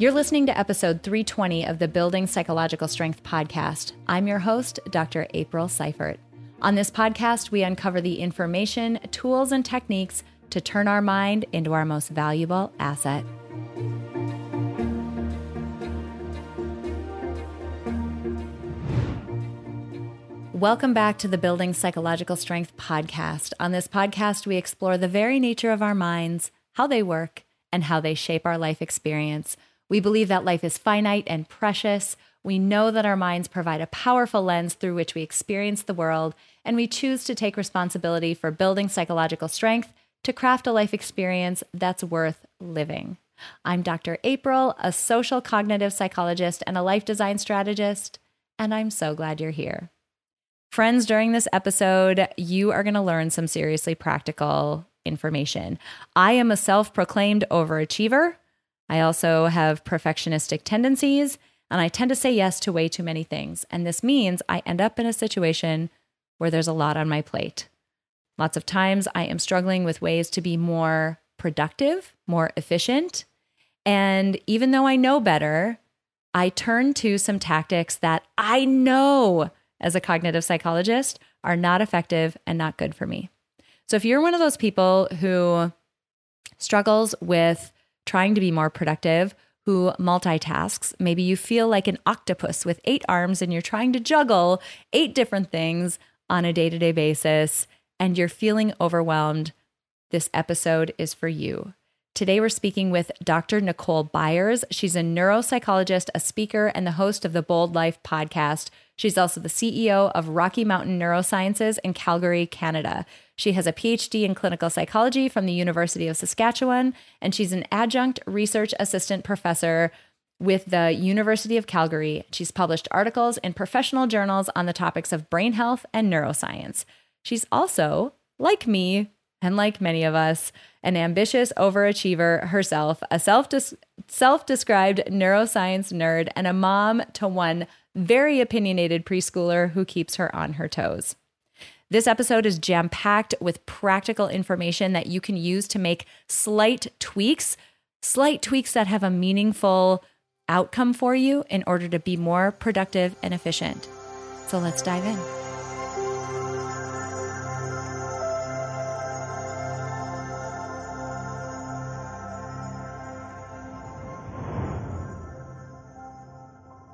You're listening to episode 320 of the Building Psychological Strength podcast. I'm your host, Dr. April Seifert. On this podcast, we uncover the information, tools, and techniques to turn our mind into our most valuable asset. Welcome back to the Building Psychological Strength podcast. On this podcast, we explore the very nature of our minds, how they work, and how they shape our life experience. We believe that life is finite and precious. We know that our minds provide a powerful lens through which we experience the world, and we choose to take responsibility for building psychological strength to craft a life experience that's worth living. I'm Dr. April, a social cognitive psychologist and a life design strategist, and I'm so glad you're here. Friends, during this episode, you are going to learn some seriously practical information. I am a self proclaimed overachiever. I also have perfectionistic tendencies and I tend to say yes to way too many things. And this means I end up in a situation where there's a lot on my plate. Lots of times I am struggling with ways to be more productive, more efficient. And even though I know better, I turn to some tactics that I know as a cognitive psychologist are not effective and not good for me. So if you're one of those people who struggles with trying to be more productive, who multitasks. Maybe you feel like an octopus with eight arms and you're trying to juggle eight different things on a day to day basis and you're feeling overwhelmed. This episode is for you. Today, we're speaking with Dr. Nicole Byers. She's a neuropsychologist, a speaker, and the host of the Bold Life podcast. She's also the CEO of Rocky Mountain Neurosciences in Calgary, Canada. She has a PhD in clinical psychology from the University of Saskatchewan, and she's an adjunct research assistant professor with the University of Calgary. She's published articles in professional journals on the topics of brain health and neuroscience. She's also, like me, and like many of us, an ambitious overachiever herself, a self self described neuroscience nerd, and a mom to one very opinionated preschooler who keeps her on her toes. This episode is jam packed with practical information that you can use to make slight tweaks, slight tweaks that have a meaningful outcome for you in order to be more productive and efficient. So let's dive in.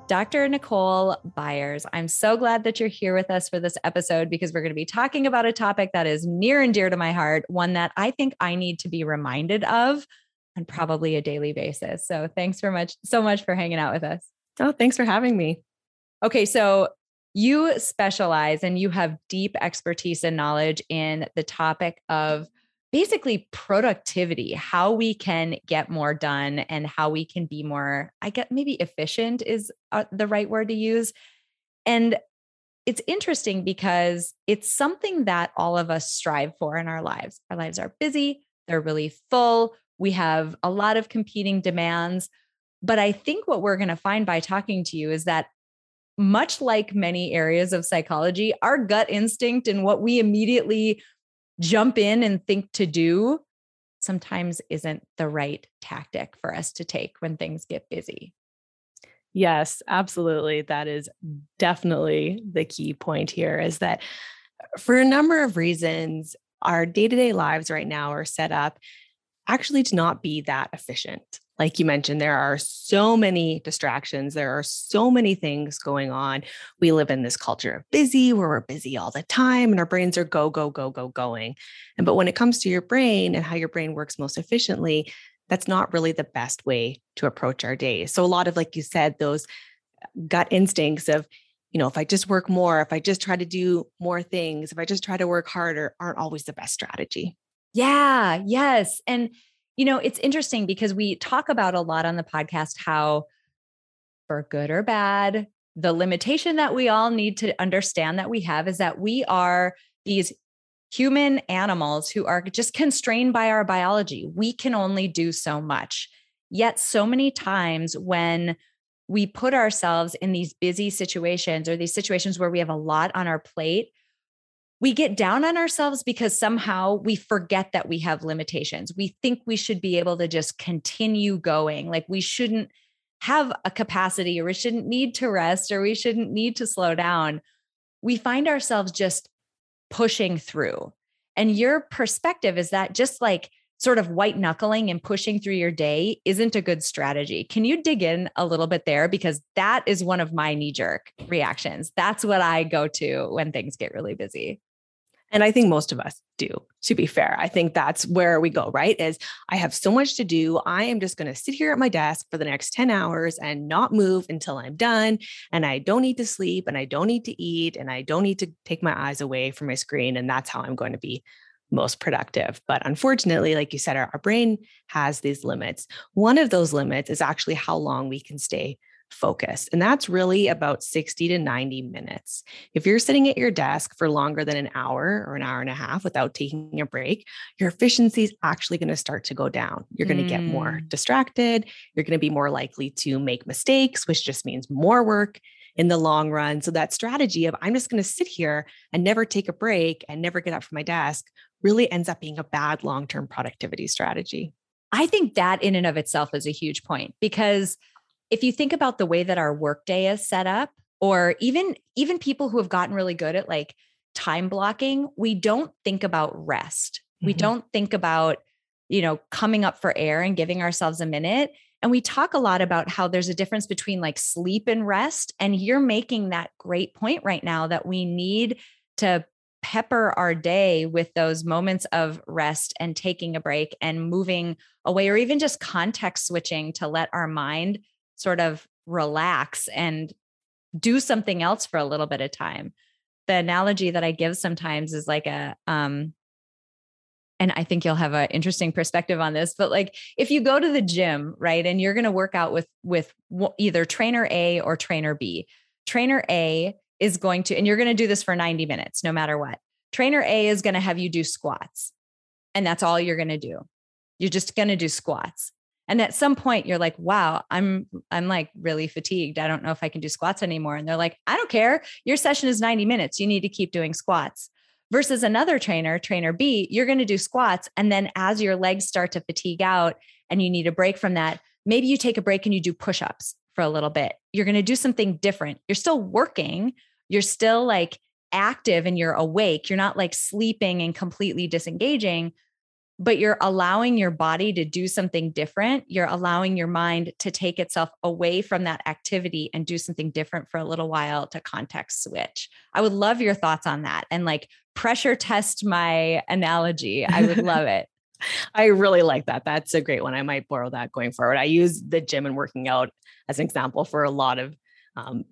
Dr. Nicole Byers. I'm so glad that you're here with us for this episode because we're going to be talking about a topic that is near and dear to my heart, one that I think I need to be reminded of on probably a daily basis. So thanks for much so much for hanging out with us. Oh, thanks for having me. Okay, so you specialize and you have deep expertise and knowledge in the topic of basically productivity, how we can get more done and how we can be more, I get maybe efficient is uh, the right word to use. And it's interesting because it's something that all of us strive for in our lives. Our lives are busy, they're really full, we have a lot of competing demands. But I think what we're going to find by talking to you is that much like many areas of psychology, our gut instinct and what we immediately jump in and think to do sometimes isn't the right tactic for us to take when things get busy. Yes, absolutely. That is definitely the key point here is that uh, for a number of reasons, our day to day lives right now are set up actually to not be that efficient like you mentioned, there are so many distractions. There are so many things going on. We live in this culture of busy where we're busy all the time and our brains are go, go, go, go, going. And but when it comes to your brain and how your brain works most efficiently, that's not really the best way to approach our day. So a lot of, like you said, those uh, gut instincts of, you know, if I just work more, if I just try to do more things, if I just try to work harder, aren't always the best strategy. Yeah, yes. And you know, it's interesting because we talk about a lot on the podcast how, for good or bad, the limitation that we all need to understand that we have is that we are these human animals who are just constrained by our biology. We can only do so much. Yet, so many times when we put ourselves in these busy situations or these situations where we have a lot on our plate, we get down on ourselves because somehow we forget that we have limitations. We think we should be able to just continue going. Like we shouldn't have a capacity or we shouldn't need to rest or we shouldn't need to slow down. We find ourselves just pushing through. And your perspective is that just like sort of white knuckling and pushing through your day isn't a good strategy. Can you dig in a little bit there? Because that is one of my knee jerk reactions. That's what I go to when things get really busy. And I think most of us do, to be fair. I think that's where we go, right? Is I have so much to do. I am just going to sit here at my desk for the next 10 hours and not move until I'm done. And I don't need to sleep and I don't need to eat and I don't need to take my eyes away from my screen. And that's how I'm going to be most productive. But unfortunately, like you said, our, our brain has these limits. One of those limits is actually how long we can stay focused. And that's really about 60 to 90 minutes. If you're sitting at your desk for longer than an hour or an hour and a half without taking a break, your efficiency is actually going to start to go down. You're going to get more Mm. distracted. You're going to be more likely to make mistakes, which just means more work in the long run. So that strategy of I'm just going to sit here and never take a break and never get up from my desk really ends up being a bad long-term productivity strategy. I think that in and of itself is a huge point because if you think about the way that our workday is set up or even even people who have gotten really good at like time blocking, we don't think about rest. We Mhm. don't think about you know coming up for air and giving ourselves a minute. And we talk a lot about how there's a difference between like sleep and rest and you're making that great point right now that we need to pepper our day with those moments of rest and taking a break and moving away or even just context switching to let our mind sort of relax and do something else for a little bit of time. The analogy that I give sometimes is like a um and I think you'll have an interesting perspective on this, but like if you go to the gym, right, and you're going to work out with with either trainer A or trainer B. Trainer A is going to and you're going to do this for 90 minutes no matter what. Trainer A is going to have you do squats. And that's all you're going to do. You're just going to do squats. And at some point you're like, "Wow, I'm I'm like really fatigued. I don't know if I can do squats anymore." And they're like, "I don't care. Your session is 90 minutes. You need to keep doing squats." Versus another trainer, trainer B, you're going to do squats and then as your legs start to fatigue out and you need a break from that, maybe you take a break and you do push-ups for a little bit. You're going to do something different. You're still working, you're still like active and you're awake. You're not like sleeping and completely disengaging, but you're allowing your body to do something different. You're allowing your mind to take itself away from that activity and do something different for a little while to context switch. I would love your thoughts on that and like pressure test my analogy. I would love it. I really like that. That's a great one. I might borrow that going forward. I use the gym and working out as an example for a lot of um,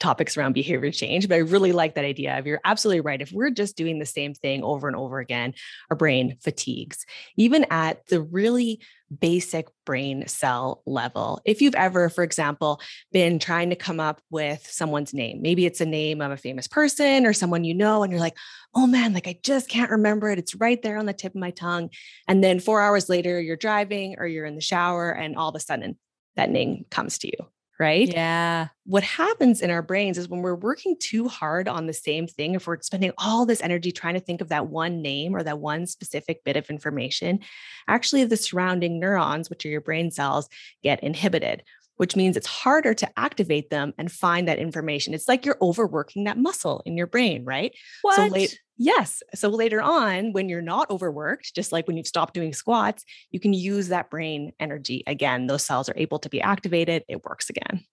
topics around behavior change, but I really like that idea of you're absolutely right. If we're just doing the same thing over and over again, our brain fatigues, even at the really basic brain cell level. If you've ever, for example, been trying to come up with someone's name, maybe it's a name of a famous person or someone you know, and you're like, oh man, like I just can't remember it. It's right there on the tip of my tongue. And then four hours later, you're driving or you're in the shower, and all of a sudden that name comes to you. Right Yeah. what happens in our brains is when we're working too hard on the same thing, if we're spending all this energy trying to think of that one name or that one specific bit of information, actually the surrounding neurons, which are your brain cells, get inhibited, which means it's harder to activate them and find that information. It's like you're overworking that muscle in your brain, right? What? So late, yes. So later on, when you're not overworked, just like when you've stopped doing squats, you can use that brain energy again. Those cells are able to be activated. It works again.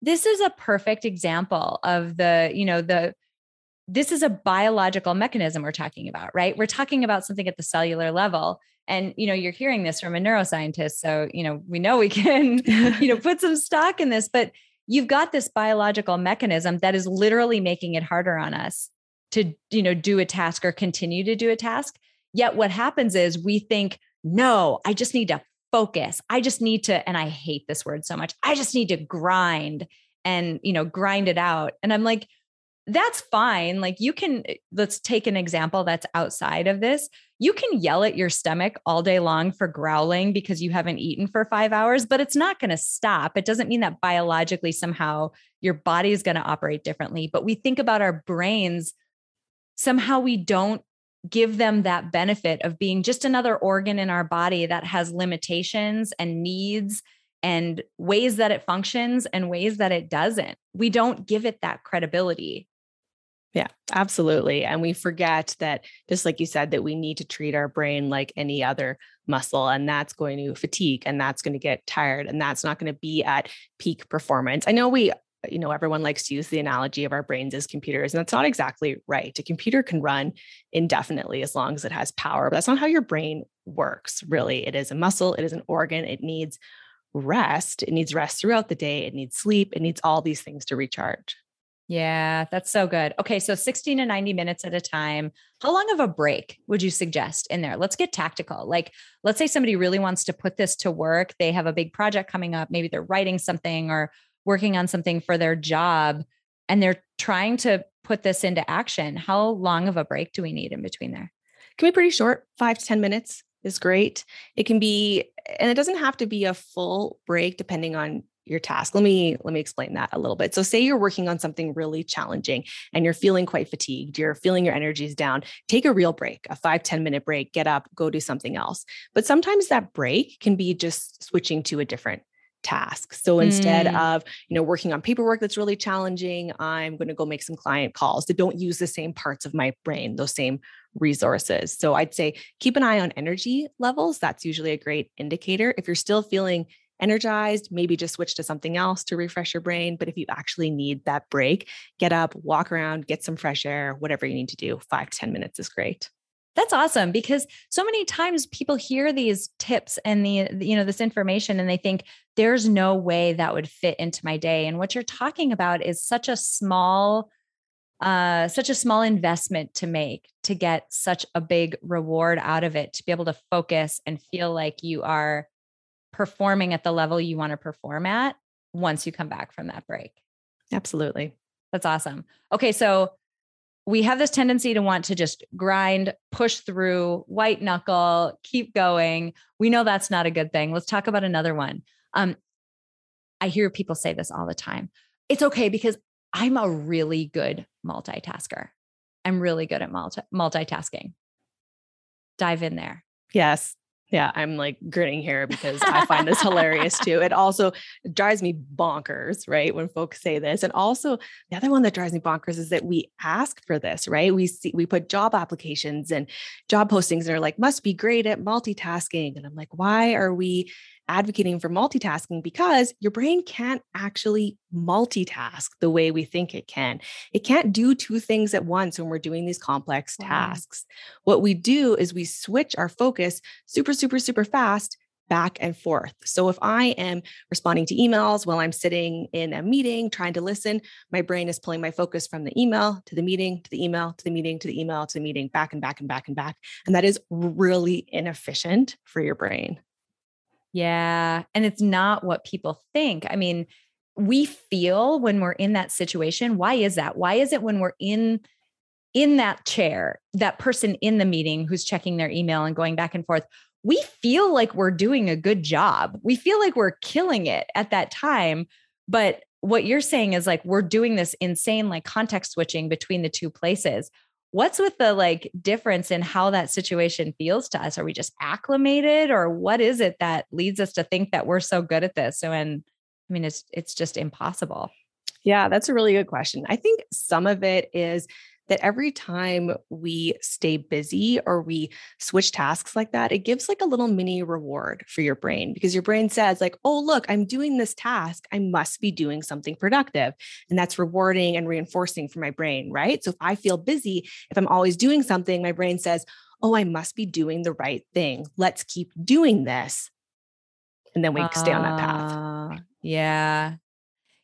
this is a perfect example of the you know the this is a biological mechanism we're talking about right we're talking about something at the cellular level and you know you're hearing this from a neuroscientist so you know we know we can you know put some stock in this but you've got this biological mechanism that is literally making it harder on us to you know do a task or continue to do a task. Yet what happens is we think no i just need to focus. I just need to and i hate this word so much i just need to grind and you know grind it out. And i'm like that's fine like you can eh, let's take an example that's outside of this you can yell at your stomach all day long for growling because you haven't eaten for 5 hours but it's not going to stop it doesn't mean that biologically somehow your body is going to operate differently but we think about our brains somehow we don't give them that benefit of being just another organ in our body that has limitations and needs and ways that it functions and ways that it doesn't. We don't give it that credibility. Yeah, absolutely. And we forget that, just like you said, that we need to treat our brain like any other muscle, and that's going to fatigue and that's going to get tired and that's not going to be at peak performance. I know we you know everyone likes to use the analogy of our brains as computers and that's not exactly right a computer can run indefinitely as long as it has power but that's not how your brain works really it is a muscle it is an organ it needs rest it needs rest throughout the day it needs sleep it needs all these things to recharge yeah, that's so good. Okay, so 60 to 90 minutes at a time. How long of a break would you suggest in there? Let's get tactical. Like, let's say somebody really wants to put this to work. They have a big project coming up. Maybe they're writing something or working on something for their job and they're trying to put this into action. How long of a break do we need in between there? Can be pretty short, five to 10 minutes is great. It can be, and it doesn't have to be a full break depending on your task. Let me let me explain that a little bit. So say you're working on something really challenging and you're feeling quite fatigued, you're feeling your energies down, take a real break, a five ten minute break, get up, go do something else. But sometimes that break can be just switching to a different task. So instead mm. of, you know, working on paperwork that's really challenging, I'm going to go make some client calls that don't use the same parts of my brain, those same resources. So I'd say keep an eye on energy levels. That's usually a great indicator. If you're still feeling energized, maybe just switch to something else to refresh your brain. But if you actually need that break, get up, walk around, get some fresh air, whatever you need to do. Five 10 minutes is great. That's awesome because so many times people hear these tips and the you know this information and they think there's no way that would fit into my day and what you're talking about is such a small uh, such a small investment to make to get such a big reward out of it to be able to focus and feel like you are performing at the level you want to perform at once you come back from that break. Absolutely. That's awesome. Okay, so we have this tendency to want to just grind, push through, white knuckle, keep going. We know that's not a good thing. Let's talk about another one. Um, I hear people say this all the time. It's okay because I'm a really good multitasker. I'm really good at multi- multitasking. Dive in there. Yes. Yeah, I'm like grinning here because I find this hilarious too. It also drives me bonkers, right? When folks say this. And also the other one that drives me bonkers is that we ask for this, right? We see we put job applications and job postings and are like, must be great at multitasking. And I'm like, why are we advocating for multitasking because your brain can't actually multitask the way we think it can. It can't do two things at once when we're doing these complex wow. tasks. What we do is we switch our focus super, super, super fast back and forth. So if I am responding to emails while I'm sitting in a meeting trying to listen, my brain is pulling my focus from the email to the meeting to the email to the meeting to the email to the meeting back and back and back and back. And that is really inefficient for your brain. Yeah. And it's not what people think. I mean, we feel when we're in that situation. Why is that? Why is it when we're in in that chair, that person in the meeting who's checking their email and going back and forth, we feel like we're doing a good job. We feel like we're killing it at that time. But what you're saying is like we're doing this insane like context switching between the two places what's with the like difference in how that situation feels to us? Are we just acclimated or what is it that leads us to think that we're so good at this so and i mean it's it's just impossible? Yeah that's a really good question. I think some of it is that every time we stay busy or we switch tasks like that, it gives like a little mini reward for your brain because your brain says, like, oh, look, I'm doing this task. I must be doing something productive. And that's rewarding and reinforcing for my brain, right? So if I feel busy, if I'm always doing something, my brain says, oh, I must be doing the right thing. Let's keep doing this. And then we uh, stay on that path. Yeah.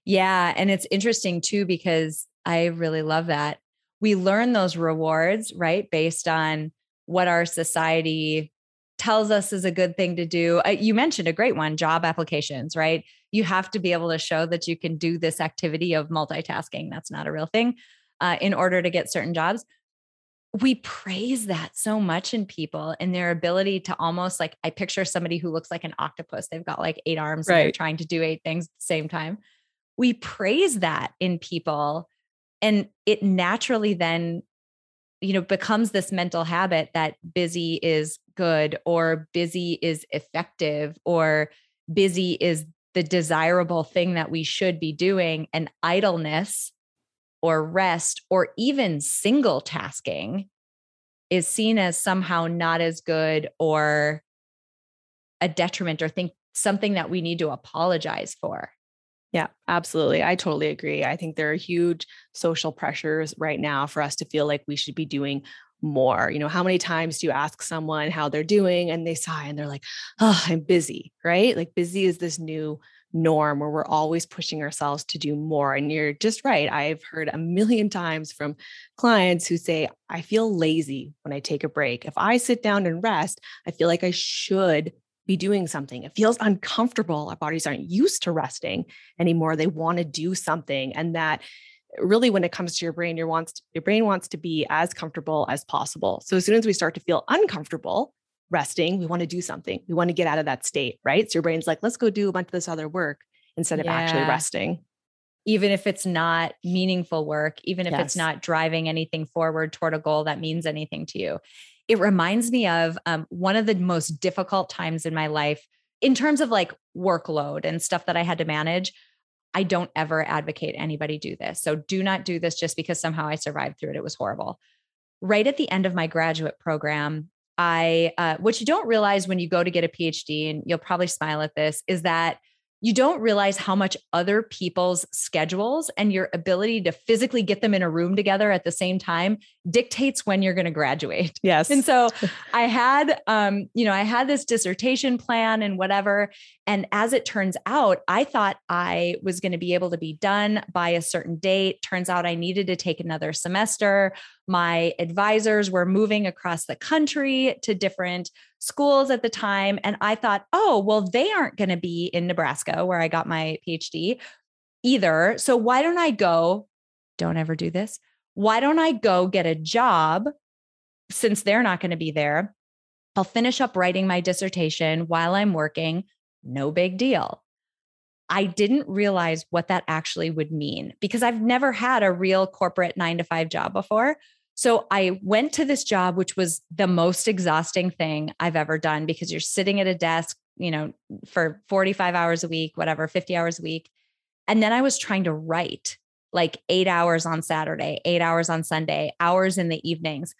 Yeah. And it's interesting too, because I really love that we learn those rewards, right? Based on what our society tells us is a good thing to do. Uh, you mentioned a great one job applications, right? You have to be able to show that you can do this activity of multitasking. That's not a real thing uh, in order to get certain jobs. We praise that so much in people and their ability to almost like, I picture somebody who looks like an octopus. They've got like eight arms right. and they're trying to do eight things at the same time. We praise that in people and it naturally then you know becomes this mental habit that busy is good or busy is effective or busy is the desirable thing that we should be doing and idleness or rest or even single tasking is seen as somehow not as good or a detriment or think something that we need to apologize for. Yeah, absolutely. I totally agree. I think there are huge social pressures right now for us to feel like we should be doing more. You know, how many times do you ask someone how they're doing and they sigh and they're like, oh, I'm busy, right? Like busy is this new norm where we're always pushing ourselves to do more. And you're just right. I've heard a million times from clients who say, I feel lazy when I take a break. If I sit down and rest, I feel like I should be doing something. It feels uncomfortable. Our bodies aren't used to resting anymore. They want to do something. And that really when it comes to your brain, your wants your brain wants to be as comfortable as possible. So as soon as we start to feel uncomfortable, resting, we want to do something. We want to get out of that state, right? So your brain's like, let's go do a bunch of this other work instead of yeah. actually resting. Even if it's not meaningful work, even if yes. it's not driving anything forward toward a goal that means anything to you. It reminds me of um, one of the most difficult times in my life in terms of like workload and stuff that I had to manage. I don't ever advocate anybody do this. So do not do this just because somehow I survived through it. It was horrible. Right at the end of my graduate program, I, uh, what you don't realize when you go to get a PhD, and you'll probably smile at this, is that you don't realize how much other people's schedules and your ability to physically get them in a room together at the same time dictates when you're going to graduate. Yes. And so I had um you know I had this dissertation plan and whatever and as it turns out I thought I was going to be able to be done by a certain date. Turns out I needed to take another semester. My advisors were moving across the country to different schools at the time. And I thought, oh, well, they aren't going to be in Nebraska where I got my PhD either. So why don't I go? Don't ever do this. Why don't I go get a job since they're not going to be there? I'll finish up writing my dissertation while I'm working. No big deal. I didn't realize what that actually would mean because I've never had a real corporate nine to five job before. So I went to this job, which was the most exhausting thing I've ever done because you're sitting at a desk, you know, for 45 hours a week, whatever, 50 hours a week. And then I was trying to write like eight hours on Saturday, eight hours on Sunday, hours in the evenings.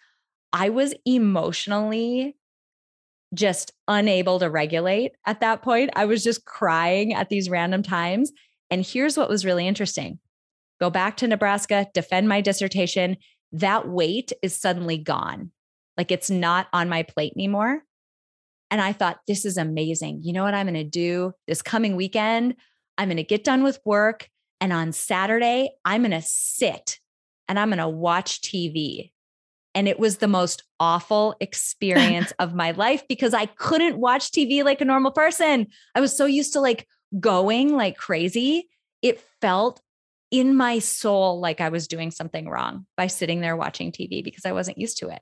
I was emotionally just unable to regulate at that point. I was just crying at these random times. And here's what was really interesting go back to Nebraska, defend my dissertation, that weight is suddenly gone. Like it's not on my plate anymore. And I thought, this is amazing. You know what I'm going to do this coming weekend? I'm going to get done with work. And on Saturday, I'm going to sit and I'm going to watch TV. And it was the most awful experience of my life because I couldn't watch TV like a normal person. I was so used to like going like crazy. It felt in my soul like I was doing something wrong by sitting there watching TV because I wasn't used to it.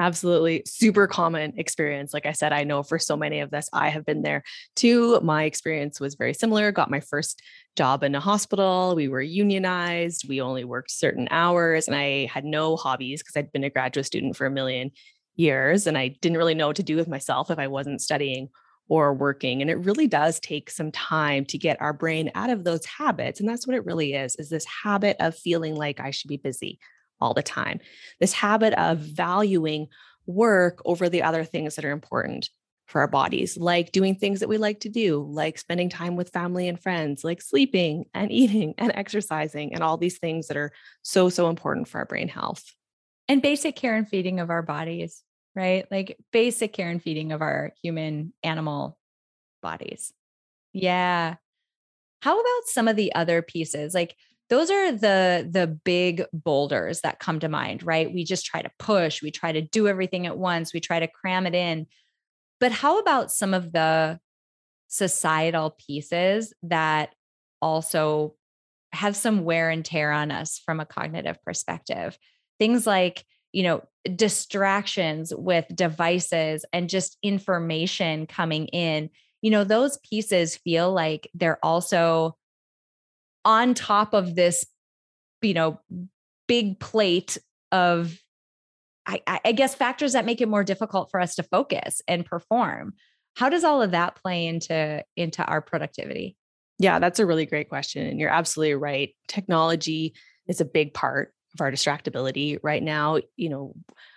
Absolutely. Super common experience. Like I said, I know for so many of this, I have been there too. My experience was very similar. Got my first job in a hospital. We were unionized. We only worked certain hours, and I had no hobbies because I'd been a graduate student for a million years. And I didn't really know what to do with myself if I wasn't studying or working and it really does take some time to get our brain out of those habits and that's what it really is is this habit of feeling like I should be busy all the time this habit of valuing work over the other things that are important for our bodies like doing things that we like to do like spending time with family and friends like sleeping and eating and exercising and all these things that are so so important for our brain health. And basic care and feeding of our bodies right? Like basic care and feeding of our human animal bodies. Yeah. How about some of the other pieces? Like those are the the big boulders that come to mind, right? We just try to push, we try to do everything at once, we try to cram it in. But how about some of the societal pieces that also have some wear and tear on us from a cognitive perspective? Things like you know, distractions with devices and just information coming in, you know, those pieces feel like they're also on top of this, you know, big plate of, I, I guess, factors that make it more difficult for us to focus and perform. how does all of that play into into our productivity yeah that's a really great question and you're absolutely right technology is a big part of our distractibility right now you know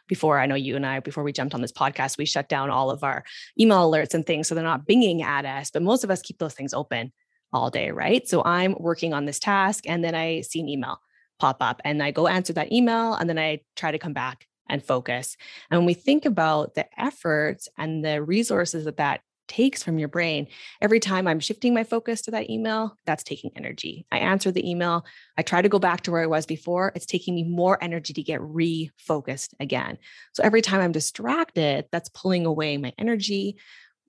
before i know you and i before we jumped on this podcast we shut down all of our email alerts and things so they're not binging at us but most of us keep those things open all day right so i'm working on this task and then i see an email pop up and i go answer that email and then i try to come back and focus. And when we think about the efforts and the resources that that takes from your brain, every time I'm shifting my focus to that email, that's taking energy. I answer the email, I try to go back to where I was before, it's taking me more energy to get refocused again. So every time I'm distracted, that's pulling away my energy,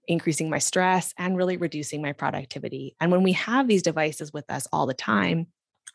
increasing my stress, and really reducing my productivity. And when we have these devices with us all the time,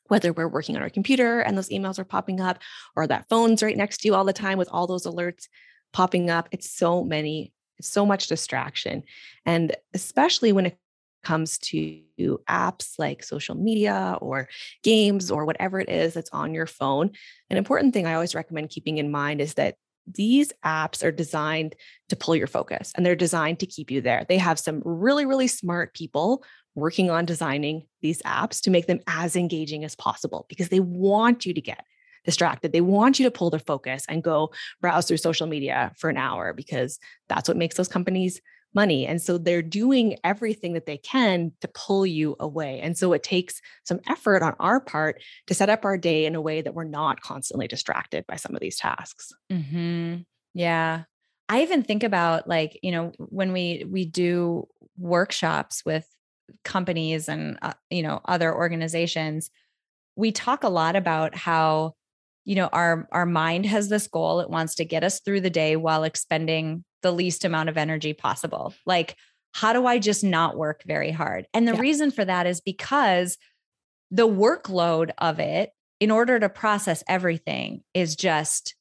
whether we're working on our computer and those emails are popping up, or that phone's right next to you all the time with all those alerts popping up. It's so many, so much distraction. And especially when it comes to apps like social media or games or whatever it is that's on your phone, an important thing I always recommend keeping in mind is that these apps are designed to pull your focus and they're designed to keep you there. They have some really, really smart people working on designing these apps to make them as engaging as possible because they want you to get distracted. They want you to pull their focus and go browse through social media for an hour because that's what makes those companies money. And so they're doing everything that they can to pull you away. And so it takes some effort on our part to set up our day in a way that we're not constantly distracted by some of these tasks. Mm-hmm. Yeah. I even think about like, you know, when we we do workshops with companies and uh, you know other organizations we talk a lot about how you know our our mind has this goal. It wants to get us through the day while expending the least amount of energy possible. Like how do i just not work very hard? And the yeah. reason for that is because the workload of it in order to process everything is just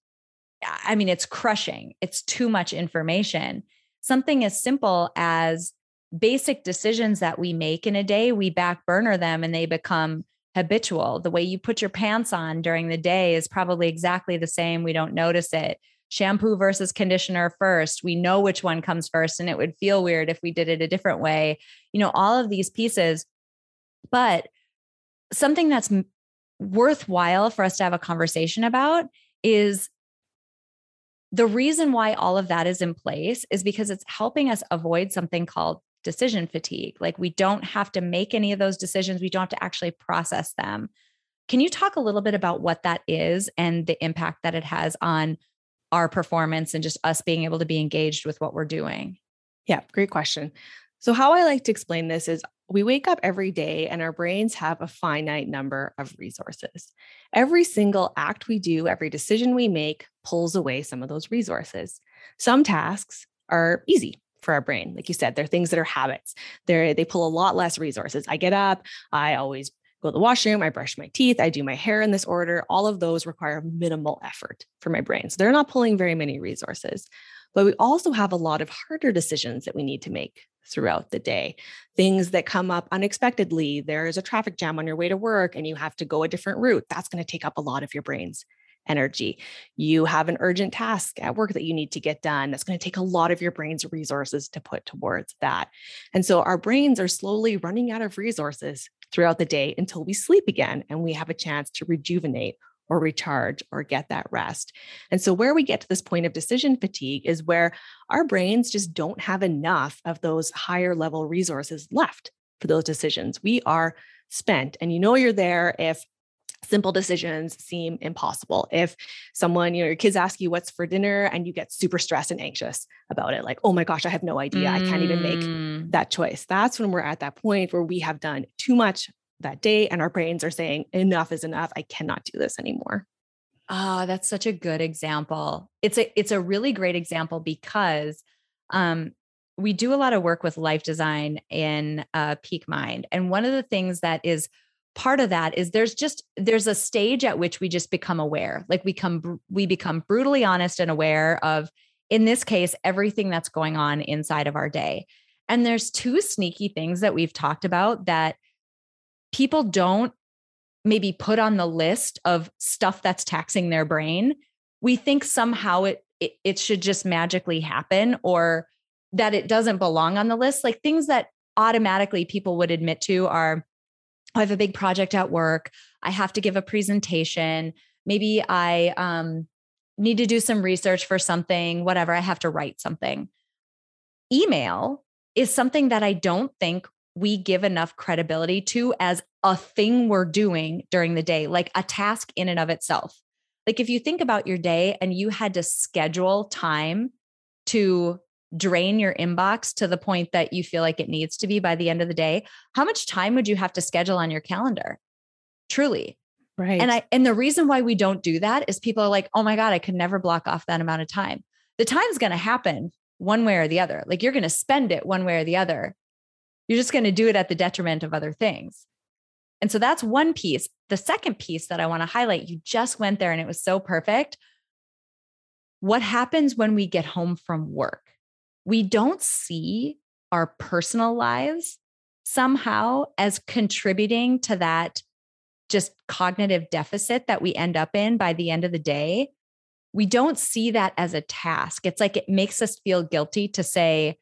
i mean it's crushing. It's too much information. Something as simple as basic decisions that we make in a day, we back burner them and they become habitual. The way you put your pants on during the day is probably exactly the same. We don't notice it. Shampoo versus conditioner first. We know which one comes first, and it would feel weird if we did it a different way. You know, all of these pieces. But something that's worthwhile for us to have a conversation about is the reason why all of that is in place is because it's helping us avoid something called decision fatigue. Like we don't have to make any of those decisions, we don't have to actually process them. Can you talk a little bit about what that is and the impact that it has on our performance and just us being able to be engaged with what we're doing? Yeah, great question. So, how I like to explain this is we wake up every day and our brains have a finite number of resources. Every single act we do, every decision we make pulls away some of those resources. Some tasks are easy for our brain. Like you said, they're things that are habits. They they pull a lot less resources. I get up, I always go to the washroom, I brush my teeth, I do my hair in this order. All of those require minimal effort for my brain. So they're not pulling very many resources. But we also have a lot of harder decisions that we need to make throughout the day. Things that come up unexpectedly. There's a traffic jam on your way to work and you have to go a different route. That's going to take up a lot of your brain's energy. You have an urgent task at work that you need to get done. That's going to take a lot of your brain's resources to put towards that. And so our brains are slowly running out of resources throughout the day until we sleep again and we have a chance to rejuvenate or recharge or get that rest. And so, where we get to this point of decision fatigue is where our brains just don't have enough of those higher level resources left for those decisions. We are spent. And you know, you're there if simple decisions seem impossible. If someone, you know, your kids ask you what's for dinner and you get super stressed and anxious about it, like, oh my gosh, I have no idea. Mm. I can't even make mm. that choice. That's when we're at that point where we have done too much that day and our brains are saying, enough is enough. I cannot do this anymore. Ah, oh, that's such a good example. It's a it's a really great example because um we do a lot of work with life design in uh, Peak Mind. And one of the things that is part of that is there's just there's a stage at which we just become aware. Like we come we become brutally honest and aware of in this case everything that's going on inside of our day. And there's two sneaky things that we've talked about that people don't maybe put on the list of stuff that's taxing their brain. We think somehow it it, it should just magically happen or that it doesn't belong on the list, like things that automatically people would admit to are I have a big project at work. I have to give a presentation. Maybe I um, need to do some research for something, whatever. I have to write something. Email is something that I don't think we give enough credibility to as a thing we're doing during the day, like a task in and of itself. Like if you think about your day and you had to schedule time to drain your inbox to the point that you feel like it needs to be by the end of the day, how much time would you have to schedule on your calendar? Truly. Right. And I and the reason why we don't do that is people are like, "Oh my god, I could never block off that amount of time." The time's going to happen one way or the other. Like you're going to spend it one way or the other. You're just going to do it at the detriment of other things. And so that's one piece. The second piece that I want to highlight, you just went there and it was so perfect. What happens when we get home from work? We don't see our personal lives somehow as contributing to that just cognitive deficit that we end up in by the end of the day. We don't see that as a task. It's like it makes us feel guilty to say,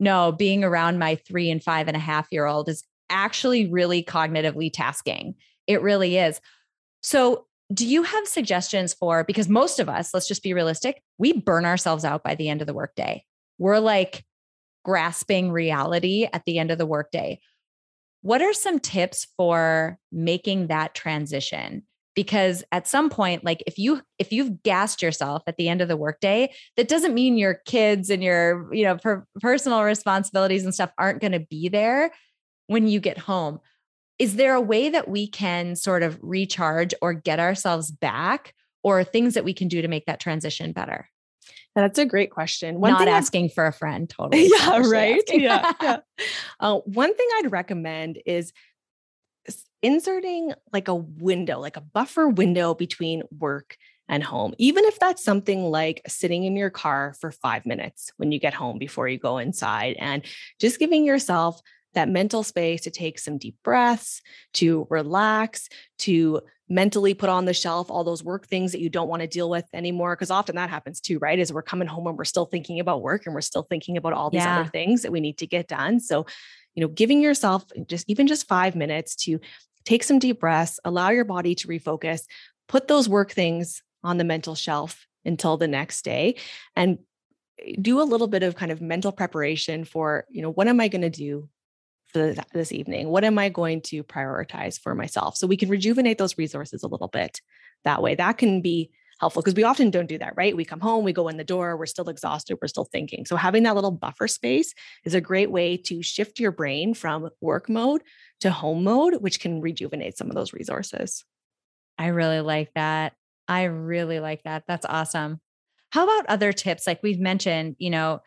no, being around my three and five and a half year old is actually really cognitively tasking. It really is. So, do you have suggestions for because most of us, let's just be realistic, we burn ourselves out by the end of the workday. We're like grasping reality at the end of the workday. What are some tips for making that transition? Because at some point, like if you if you've gassed yourself at the end of the workday, that doesn't mean your kids and your you know per- personal responsibilities and stuff aren't going to be there when you get home. Is there a way that we can sort of recharge or get ourselves back or things that we can do to make that transition better? That's a great question. One Not asking I'd, for a friend, totally. Yeah, right. yeah. yeah. Uh, one thing I'd recommend is inserting like a window, like a buffer window between work and home, even if that's something like sitting in your car for five minutes when you get home before you go inside and just giving yourself that mental space to take some deep breaths, to relax, to mentally put on the shelf all those work things that you don't want to deal with anymore. Because often that happens too, right? As we're coming home and we're still thinking about work and we're still thinking about all these yeah. other things that we need to get done. So, you know, giving yourself just even just five minutes to take some deep breaths, allow your body to refocus, put those work things on the mental shelf until the next day and eh, do a little bit of kind of mental preparation for, you know, what am I going to do for this evening? What am I going to prioritize for myself? So we can rejuvenate those resources a little bit that way. That can be helpful because we often don't do that, right? We come home, we go in the door, we're still exhausted, we're still thinking. So having that little buffer space is a great way to shift your brain from work mode to home mode, which can rejuvenate some of those resources. I really like that. I really like that. That's awesome. How about other tips? Like we've mentioned, you know,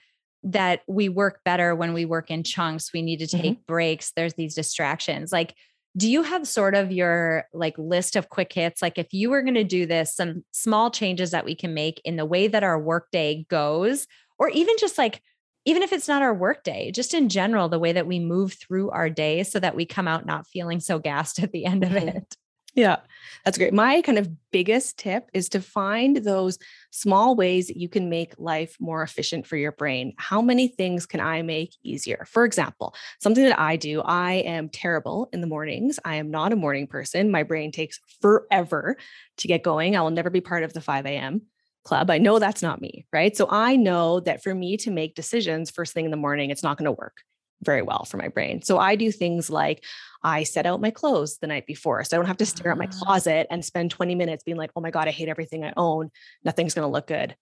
that we work better when we work in chunks. We need to take mm-hmm. breaks. There's these distractions. Like, do you have sort of your like list of quick hits? Like, if you were going to do this, some small changes that we can make in the way that our workday goes, or even just like, even if it's not our workday, just in general, the way that we move through our day so that we come out not feeling so gassed at the end of mm-hmm. it. Yeah, that's great. My kind of biggest tip is to find those small ways that you can make life more efficient for your brain. How many things can I make easier? For example, something that I do, I am terrible in the mornings. I am not a morning person. My brain takes forever to get going. I will never be part of the 5 a.m. club. I know that's not me, right? So I know that for me to make decisions first thing in the morning, it's not going to work very well for my brain. So I do things like I set out my clothes the night before. So I don't have to stare at my ah. closet and spend 20 minutes being like, oh my God, I hate everything I own. Nothing's going to look good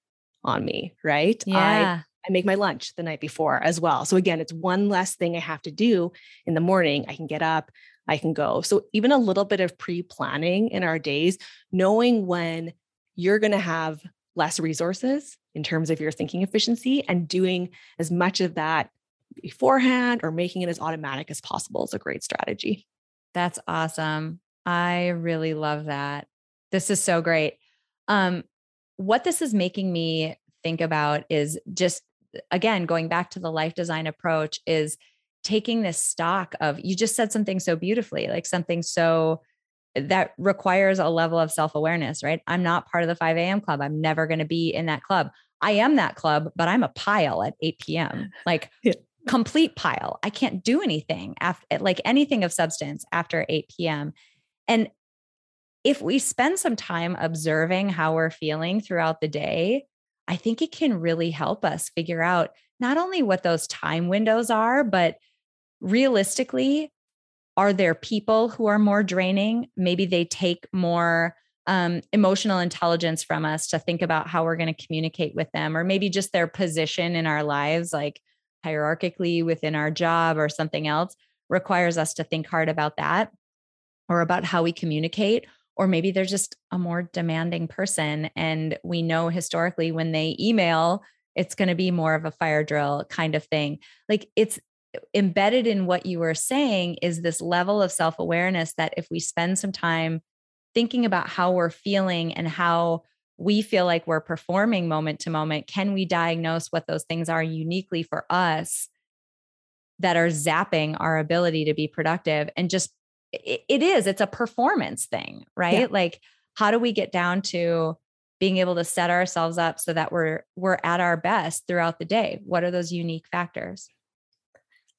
on me. Right. Yeah. I, I make my lunch the night before as well. So again, it's one less thing I have to do in the morning. I can get up, I can go. So even a little bit of pre planning in our days, knowing when you're going to have less resources in terms of your thinking efficiency and doing as much of that beforehand or making it as automatic as possible is a great strategy. That's awesome. I really love that. This is so great. Um, what this is making me think about is just again going back to the life design approach is taking this stock of you just said something so beautifully like something so that requires a level of self-awareness right i'm not part of the 5 a.m club i'm never going to be in that club I am that club, but I'm a pile at 8 p.m. Like yeah. Complete pile. I can't do anything after like anything of substance after 8 p.m. And if we spend some time observing how we're feeling throughout the day, I think it can really help us figure out not only what those time windows are, but realistically, are there people who are more draining? Maybe they take more um, emotional intelligence from us to think about how we're going to communicate with them, or maybe just their position in our lives, like hierarchically within our job or something else, requires us to think hard about that or about how we communicate. Or maybe they're just a more demanding person. And we know historically when they email, it's going to be more of a fire drill kind of thing. Like it's embedded in what you were saying is this level of self awareness that if we spend some time thinking about how we're feeling and how we feel like we're performing moment to moment, can we diagnose what those things are uniquely for us that are zapping our ability to be productive? And just it, it is, it's a performance thing, right? Yeah. Like, how do we get down to being able to set ourselves up so that we're we're at our best throughout the day? What are those unique factors?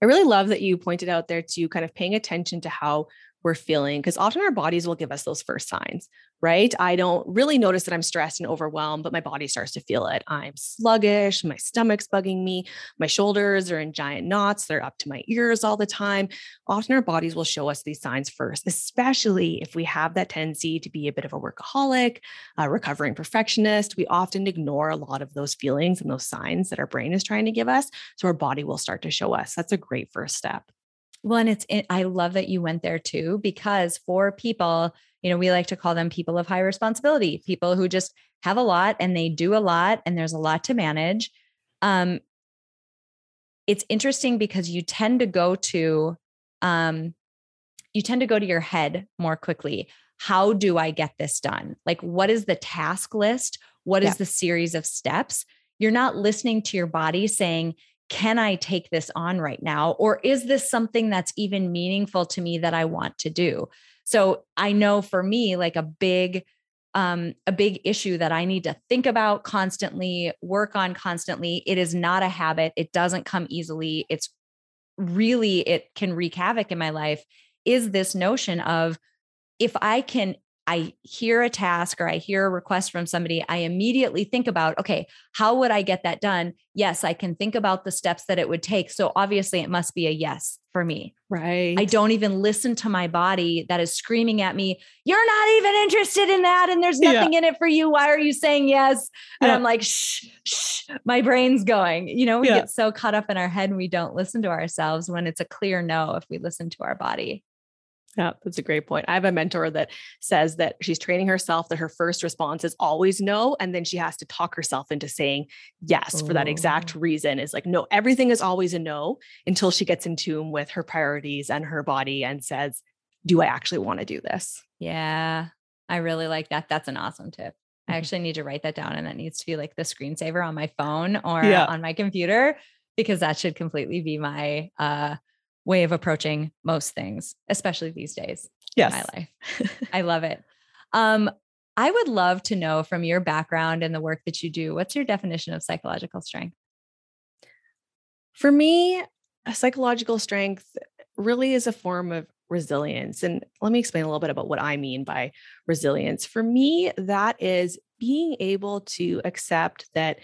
I really love that you pointed out there to kind of paying attention to how we're feeling because often our bodies will give us those first signs right? I don't really notice that i'm stressed and overwhelmed but my body starts to feel it. I'm sluggish my stomach's bugging me my shoulders are in giant knots they're up to my ears all the time. Often our bodies will show us these signs first especially if we have that tendency to be a bit of a workaholic a recovering perfectionist. We often ignore a lot of those feelings and those signs that our brain is trying to give us so our body will start to show us. That's a great first step well, and it's, I love that you went there too, because for people, you know, we like to call them people of high responsibility, people who just have a lot and they do a lot and there's a lot to manage. Um, it's interesting because you tend to go to, um, you tend to go to your head more quickly. How do I get this done? Like, what is the task list? What is yeah. the series of steps? You're not listening to your body saying, can I take this on right now? Or is this something that's even meaningful to me that I want to do? So I know for me, like a big, um, a big issue that I need to think about constantly, work on constantly. It is not a habit. It doesn't come easily. It's really, it can wreak havoc in my life. Is this notion of if I can I hear a task or I hear a request from somebody, I immediately think about, okay, how would I get that done? Yes, I can think about the steps that it would take. So obviously, it must be a yes for me. Right. I don't even listen to my body that is screaming at me, you're not even interested in that. And there's nothing yeah. in it for you. Why are you saying yes? And yeah. I'm like, shh, shh, my brain's going. You know, we yeah. get so caught up in our head and we don't listen to ourselves when it's a clear no if we listen to our body. Yeah, that's a great point. I have a mentor that says that she's training herself that her first response is always no. And then she has to talk herself into saying yes for that exact oh. reason is like, no, everything is always a no until she gets in tune with her priorities and her body and says, do I actually want to do this? Yeah, I really like that. That's an awesome tip. I mm-hmm. actually need to write that down and that needs to be like the screensaver on my phone or yeah. on my computer because that should completely be my uh way of approaching most things, especially these days yes. in my life. I love it. Um, I would love to know from your background and the work that you do, what's your definition of psychological strength? For me, a psychological strength really is a form of resilience. And let me explain a little bit about what I mean by resilience. For me, that is being able to accept that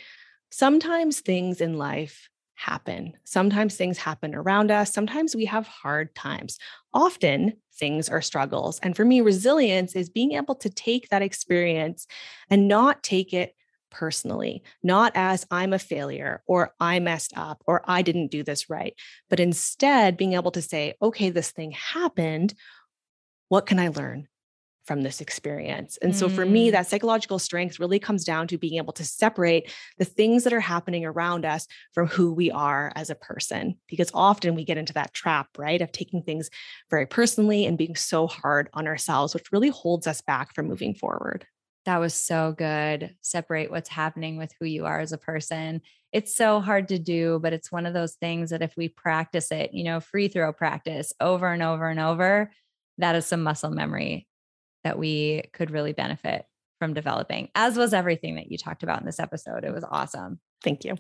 sometimes things in life happen. Sometimes things happen around us. Sometimes we have hard times. Often things are struggles. And for me, resilience is being able to take that experience and not take it personally, not as I'm a failure or I messed up or I didn't do this right, but instead being able to say, okay, this thing happened. What can I learn? From this experience. And so for me, mm. that psychological strength really comes down to being able to separate the things that are happening around us from who we are as a person. Because often we get into that trap, right, of taking things very personally and being so hard on ourselves, which really holds us back from moving forward. That was so good. Separate what's happening with who you are as a person. It's so hard to do, but it's one of those things that if we practice it, you know, free throw practice over and over and over, that is some muscle memory that we could really benefit from developing, as was everything that you talked about in this episode. It was awesome. Thank you.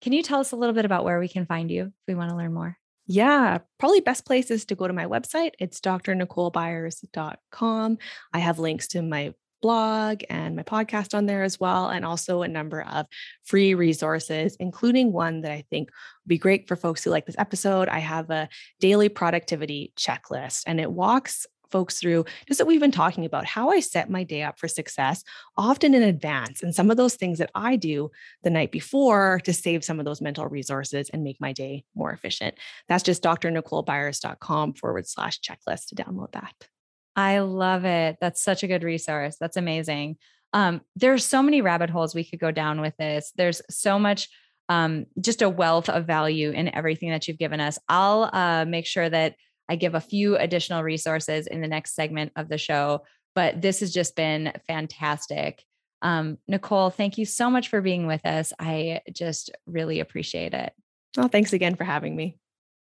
Can you tell us a little bit about where we can find you if we want to learn more? Yeah, probably best place is to go to my website. It's drnicolebyers.com. I have links to my blog and my podcast on there as well, and also a number of free resources, including one that I think would be great for folks who like this episode. I have a daily productivity checklist, and it walks folks through just that we've been talking about how I set my day up for success, often in advance, and some of those things that I do the night before to save some of those mental resources and make my day more efficient. That's just drnicolebyers.com forward slash checklist to download that. I love it. That's such a good resource. That's amazing. Um, there's so many rabbit holes we could go down with this. There's so much, um, just a wealth of value in everything that you've given us. I'll uh, make sure that I give a few additional resources in the next segment of the show. But this has just been fantastic. Um, Nicole, thank you so much for being with us. I just really appreciate it. Oh, thanks again for having me.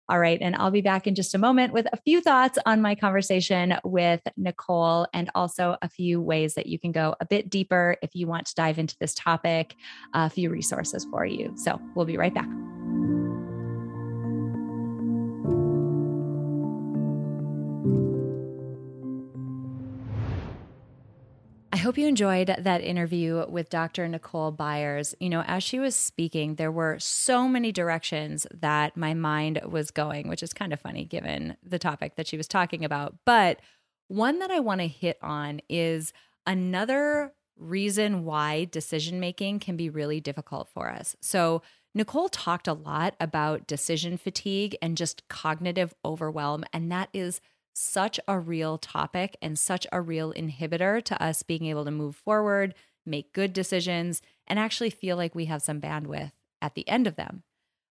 All right. And I'll be back in just a moment with a few thoughts on my conversation with Nicole and also a few ways that you can go a bit deeper if you want to dive into this topic, a few resources for you. So we'll be right back. Hope you enjoyed that interview with Dr. Nicole Byers. You know, as she was speaking, there were so many directions that my mind was going, which is kind of funny given the topic that she was talking about. But one that I want to hit on is another reason why decision making can be really difficult for us. So, Nicole talked a lot about decision fatigue and just cognitive overwhelm, and that is such a real topic and such a real inhibitor to us being able to move forward, make good decisions, and actually feel like we have some bandwidth at the end of them.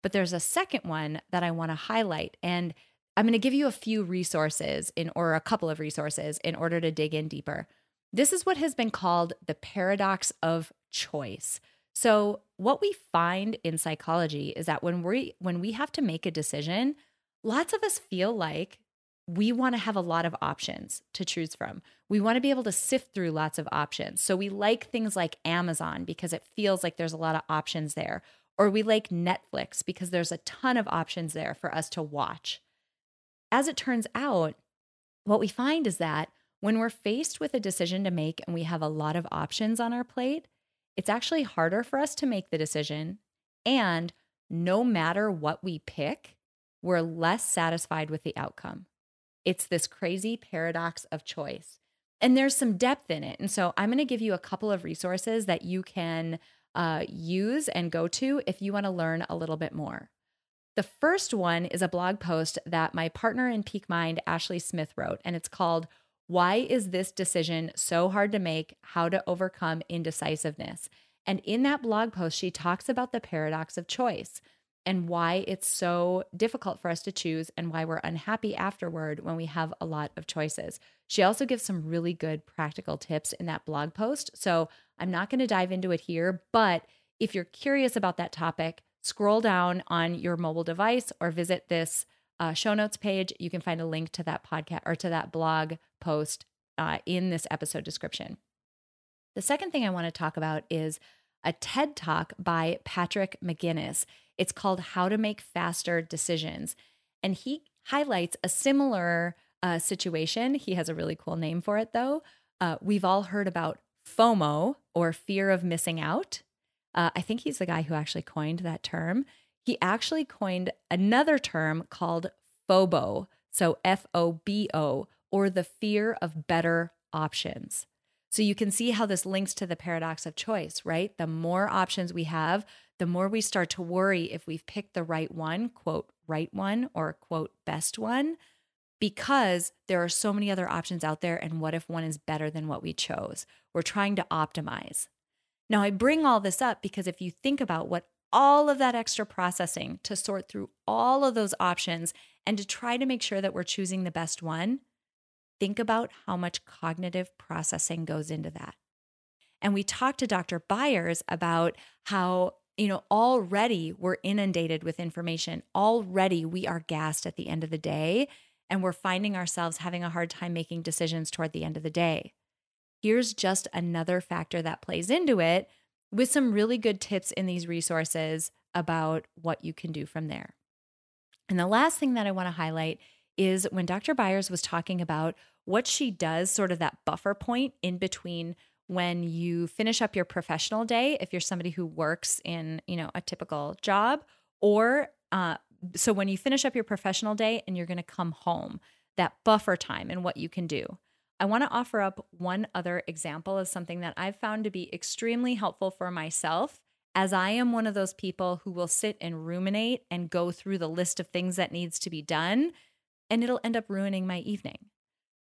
But there's a second one that I want to highlight. And I'm going to give you a few resources in or a couple of resources in order to dig in deeper. This is what has been called the paradox of choice. So, what we find in psychology is that when we when we have to make a decision, lots of us feel like we want to have a lot of options to choose from. We want to be able to sift through lots of options. So we like things like Amazon because it feels like there's a lot of options there. Or we like Netflix because there's a ton of options there for us to watch. As it turns out, what we find is that when we're faced with a decision to make and we have a lot of options on our plate, it's actually harder for us to make the decision. And no matter what we pick, we're less satisfied with the outcome. It's this crazy paradox of choice. And there's some depth in it. And so I'm going to give you a couple of resources that you can uh, use and go to if you want to learn a little bit more. The first one is a blog post that my partner in Peak Mind, Ashley Smith, wrote, and it's called Why is This Decision So Hard to Make? How to Overcome Indecisiveness. And in that blog post, she talks about the paradox of choice and why it's so difficult for us to choose and why we're unhappy afterward when we have a lot of choices. She also gives some really good practical tips in that blog post. So I'm not going to dive into it here, but if you're curious about that topic, scroll down on your mobile device or visit this uh, show notes page. You can find a link to that podcast or to that blog post uh, in this episode description. The second thing I want to talk about is a TED talk by Patrick McGinnis. It's called How to Make Faster Decisions. And he highlights a similar uh, situation. He has a really cool name for it, though. Uh, we've all heard about FOMO or fear of missing out. Uh, I think he's the guy who actually coined that term. He actually coined another term called FOBO, so F O B O, or the fear of better options. So you can see how this links to the paradox of choice, right? The more options we have, the more we start to worry if we've picked the right one, quote, right one, or quote, best one, because there are so many other options out there. And what if one is better than what we chose? We're trying to optimize. Now, I bring all this up because if you think about what all of that extra processing to sort through all of those options and to try to make sure that we're choosing the best one, think about how much cognitive processing goes into that. And we talked to Dr. Byers about how you know, already we're inundated with information. Already we are gassed at the end of the day, and we're finding ourselves having a hard time making decisions toward the end of the day. here's just another factor that plays into it with some really good tips in these resources about what you can do from there. And the last thing that I want to highlight is when Dr. Byers was talking about what she does, sort of that buffer point in between when you finish up your professional day, if you're somebody who works in, you know, a typical job, or uh, so when you finish up your professional day and you're going to come home, that buffer time and what you can do. I want to offer up one other example of something that I've found to be extremely helpful for myself, as I am one of those people who will sit and ruminate and go through the list of things that needs to be done, and it'll end up ruining my evening.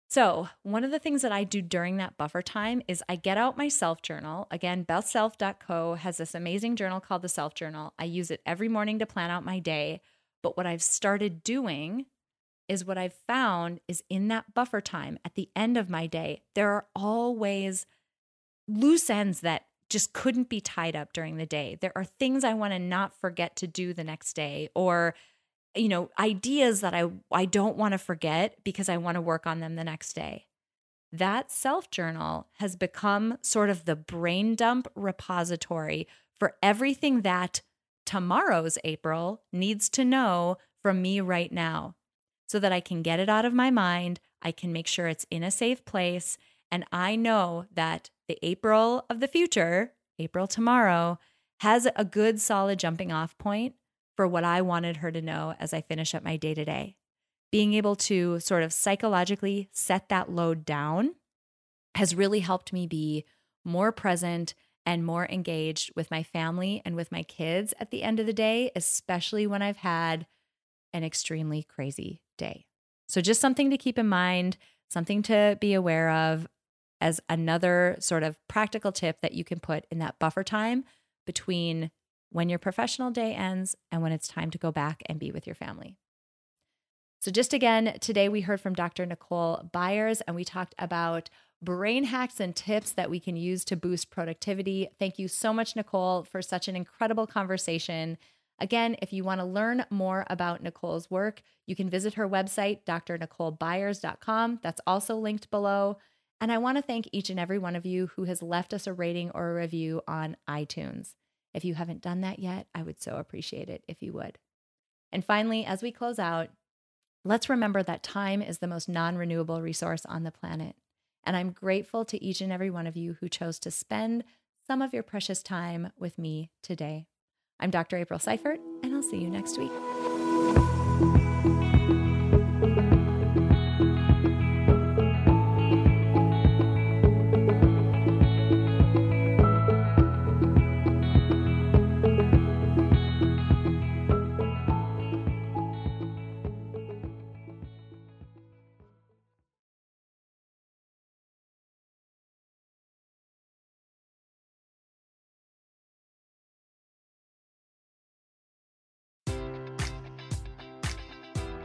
So, one of the things that I do during that buffer time is I get out my self journal. Again, bestself.co has this amazing journal called the Self Journal. I use it every morning to plan out my day. But what I've started doing is what I've found is in that buffer time at the end of my day, there are always loose ends that just couldn't be tied up during the day. There are things I want to not forget to do the next day or you know, ideas that I I don't want to forget because I want to work on them the next day. That self journal has become sort of the brain dump repository for everything that tomorrow's April needs to know from me right now so that I can get it out of my mind. I can make sure it's in a safe place. And I know that the April of the future, April tomorrow, has a good solid jumping off point for what I wanted her to know as I finish up my day to day. Being able to sort of psychologically set that load down has really helped me be more present and more engaged with my family and with my kids at the end of the day, especially when I've had an extremely crazy day. So, just something to keep in mind, something to be aware of as another sort of practical tip that you can put in that buffer time between when your professional day ends and when it's time to go back and be with your family. So, just again, today we heard from Dr. Nicole Byers and we talked about brain hacks and tips that we can use to boost productivity. Thank you so much, Nicole, for such an incredible conversation. Again, if you want to learn more about Nicole's work, you can visit her website, drnicolebyers.com. That's also linked below. And I want to thank each and every one of you who has left us a rating or a review on iTunes. If you haven't done that yet, I would so appreciate it if you would. And finally, as we close out, let's remember that time is the most non renewable resource on the planet. And I'm grateful to each and every one of you who chose to spend some of your precious time with me today. I'm Dr. April Seifert, and I'll see you next week.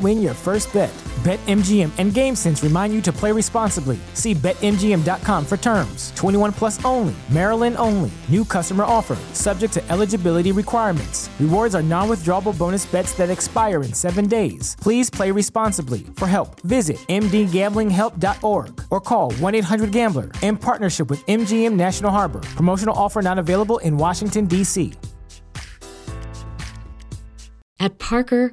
win your first bet. BetMGM and GameSense remind you to play responsibly. See BetMGM.com for terms. 21 plus only, Maryland only. New customer offer, subject to eligibility requirements. Rewards are non withdrawable bonus bets that expire in seven days. Please play responsibly. For help, visit MDGamblingHelp.org or call 1 800 Gambler in partnership with MGM National Harbor. Promotional offer not available in Washington, D.C. At Parker,